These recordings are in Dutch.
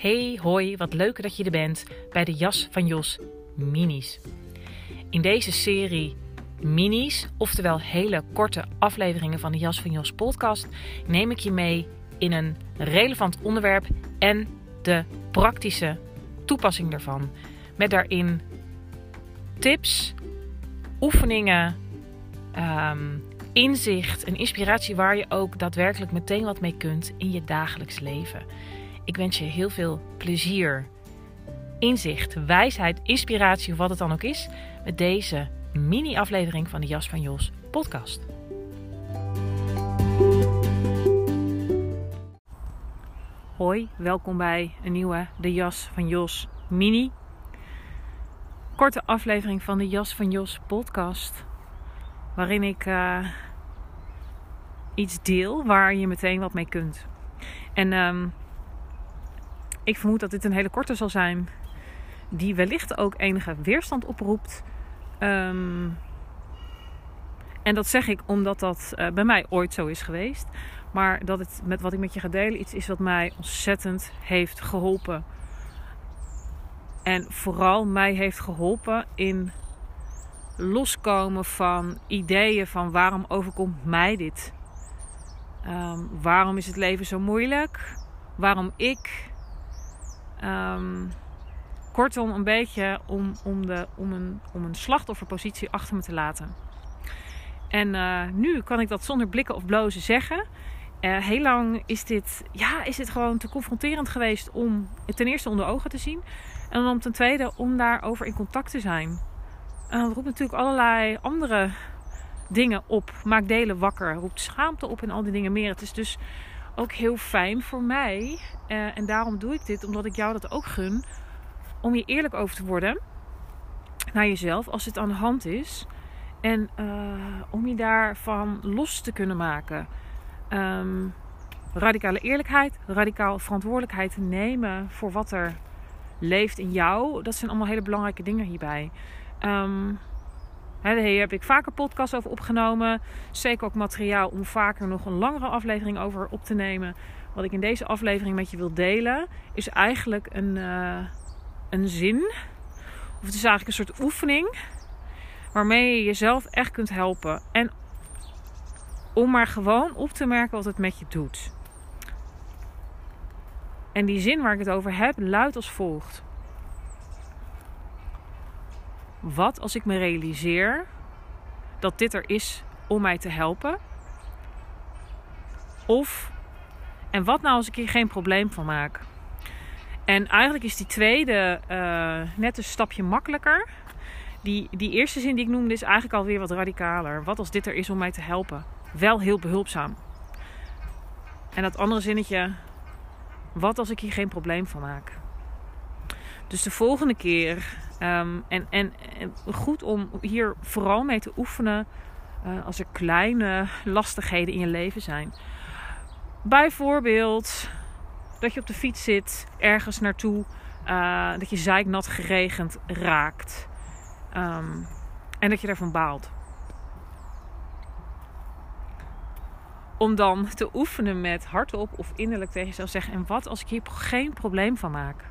Hey, hoi, wat leuk dat je er bent bij de Jas van Jos Minis. In deze serie Minis, oftewel hele korte afleveringen van de Jas van Jos podcast, neem ik je mee in een relevant onderwerp en de praktische toepassing daarvan. Met daarin tips, oefeningen, ehm, inzicht en inspiratie waar je ook daadwerkelijk meteen wat mee kunt in je dagelijks leven. Ik wens je heel veel plezier, inzicht, wijsheid, inspiratie of wat het dan ook is met deze mini-aflevering van de Jas van Jos podcast. Hoi, welkom bij een nieuwe De Jas van Jos mini. Korte aflevering van de Jas van Jos podcast. Waarin ik uh, iets deel waar je meteen wat mee kunt. En um, ik vermoed dat dit een hele korte zal zijn, die wellicht ook enige weerstand oproept. Um, en dat zeg ik omdat dat uh, bij mij ooit zo is geweest. Maar dat het met wat ik met je ga delen iets is wat mij ontzettend heeft geholpen. En vooral mij heeft geholpen in loskomen van ideeën van waarom overkomt mij dit? Um, waarom is het leven zo moeilijk? Waarom ik? Um, kortom, een beetje om, om, de, om, een, om een slachtofferpositie achter me te laten. En uh, nu kan ik dat zonder blikken of blozen zeggen. Uh, heel lang is dit, ja, is dit gewoon te confronterend geweest om het ten eerste onder ogen te zien. En dan ten tweede om daarover in contact te zijn. Dat roept natuurlijk allerlei andere dingen op. Maakt delen wakker. Roept schaamte op en al die dingen meer. Het is dus ook heel fijn voor mij. Uh, en daarom doe ik dit, omdat ik jou dat ook gun. Om je eerlijk over te worden naar jezelf als het aan de hand is. En uh, om je daarvan los te kunnen maken. Um, radicale eerlijkheid, radicaal verantwoordelijkheid nemen voor wat er leeft in jou. Dat zijn allemaal hele belangrijke dingen hierbij. Um, hier heb ik vaker podcasts over opgenomen. Zeker ook materiaal om vaker nog een langere aflevering over op te nemen. Wat ik in deze aflevering met je wil delen, is eigenlijk een, uh, een zin. Of het is eigenlijk een soort oefening. Waarmee je jezelf echt kunt helpen. En om maar gewoon op te merken wat het met je doet. En die zin waar ik het over heb, luidt als volgt. Wat als ik me realiseer dat dit er is om mij te helpen? Of, en wat nou als ik hier geen probleem van maak? En eigenlijk is die tweede uh, net een stapje makkelijker. Die, die eerste zin die ik noemde is eigenlijk alweer wat radicaler. Wat als dit er is om mij te helpen? Wel heel behulpzaam. En dat andere zinnetje, wat als ik hier geen probleem van maak? Dus de volgende keer Um, en, en, goed om hier vooral mee te oefenen uh, als er kleine lastigheden in je leven zijn. Bijvoorbeeld dat je op de fiets zit, ergens naartoe, uh, dat je zeiknat geregend raakt. Um, en dat je daarvan baalt. Om dan te oefenen met hardop of innerlijk tegen jezelf zeggen: En wat als ik hier geen probleem van maak?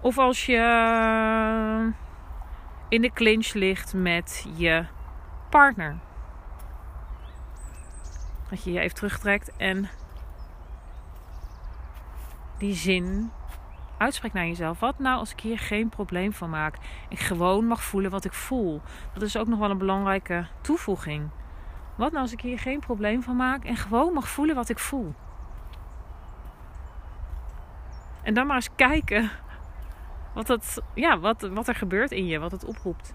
Of als je in de clinch ligt met je partner. Dat je je even terugtrekt en die zin uitspreekt naar jezelf. Wat nou als ik hier geen probleem van maak? Ik gewoon mag voelen wat ik voel. Dat is ook nog wel een belangrijke toevoeging. Wat nou als ik hier geen probleem van maak en gewoon mag voelen wat ik voel? En dan maar eens kijken wat, het, ja, wat, wat er gebeurt in je, wat het oproept.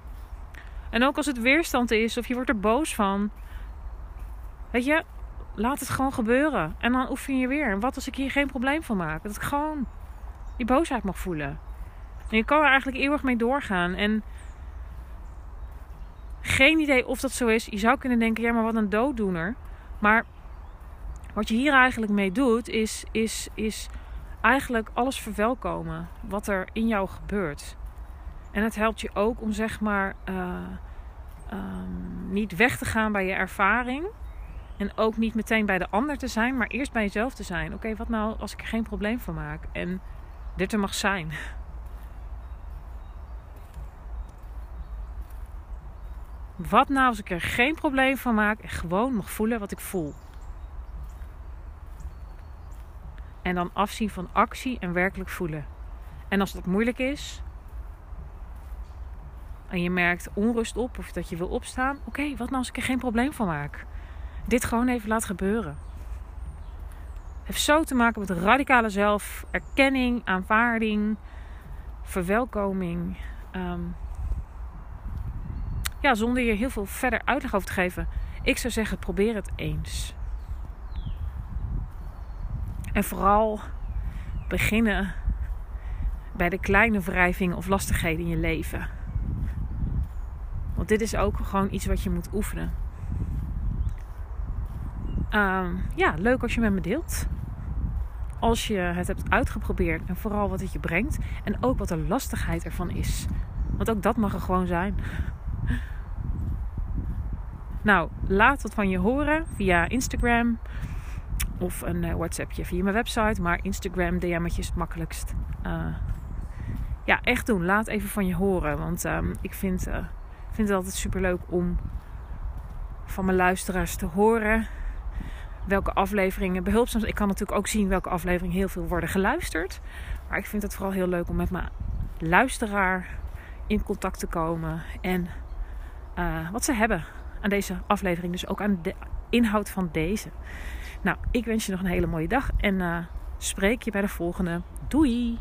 En ook als het weerstand is of je wordt er boos van. Weet je, laat het gewoon gebeuren. En dan oefen je weer. En wat als ik hier geen probleem van maak? Dat ik gewoon die boosheid mag voelen. En je kan er eigenlijk eeuwig mee doorgaan. En geen idee of dat zo is. Je zou kunnen denken, ja, maar wat een dooddoener. Maar wat je hier eigenlijk mee doet, is, is, is eigenlijk alles verwelkomen wat er in jou gebeurt. En het helpt je ook om zeg maar uh, um, niet weg te gaan bij je ervaring, En ook niet meteen bij de ander te zijn, maar eerst bij jezelf te zijn. Oké, wat nou als ik er geen probleem van maak en dit er mag zijn? Wat nou als ik er geen probleem van maak en gewoon mag voelen wat ik voel? En dan afzien van actie en werkelijk voelen. En als dat moeilijk is en je merkt onrust op of dat je wil opstaan, oké, wat nou als ik er geen probleem van maak? Dit gewoon even laat gebeuren. Het heeft zo te maken met radicale zelferkenning, aanvaarding, verwelkoming. Um, ja, zonder je heel veel verder uitleg over te geven. Ik zou zeggen, probeer het eens. En vooral beginnen bij de kleine wrijvingen of lastigheden in je leven. Want dit is ook gewoon iets wat je moet oefenen. Um, ja, leuk als je met me deelt. Als je het hebt uitgeprobeerd en vooral wat het je brengt. En ook wat de lastigheid ervan is. Want ook dat mag er gewoon zijn. Nou, laat wat van je horen via Instagram of een uh, WhatsAppje via mijn website. Maar Instagram DM'tje is het makkelijkst. Uh, ja, echt doen. Laat even van je horen. Want um, ik vind, uh, vind het altijd super leuk om van mijn luisteraars te horen. Welke afleveringen behulpzaam zijn. Ik kan natuurlijk ook zien welke afleveringen heel veel worden geluisterd. Maar ik vind het vooral heel leuk om met mijn luisteraar in contact te komen. En wat ze hebben aan deze aflevering. Dus ook aan de inhoud van deze. Nou, ik wens je nog een hele mooie dag en uh, spreek je bij de volgende. Doei!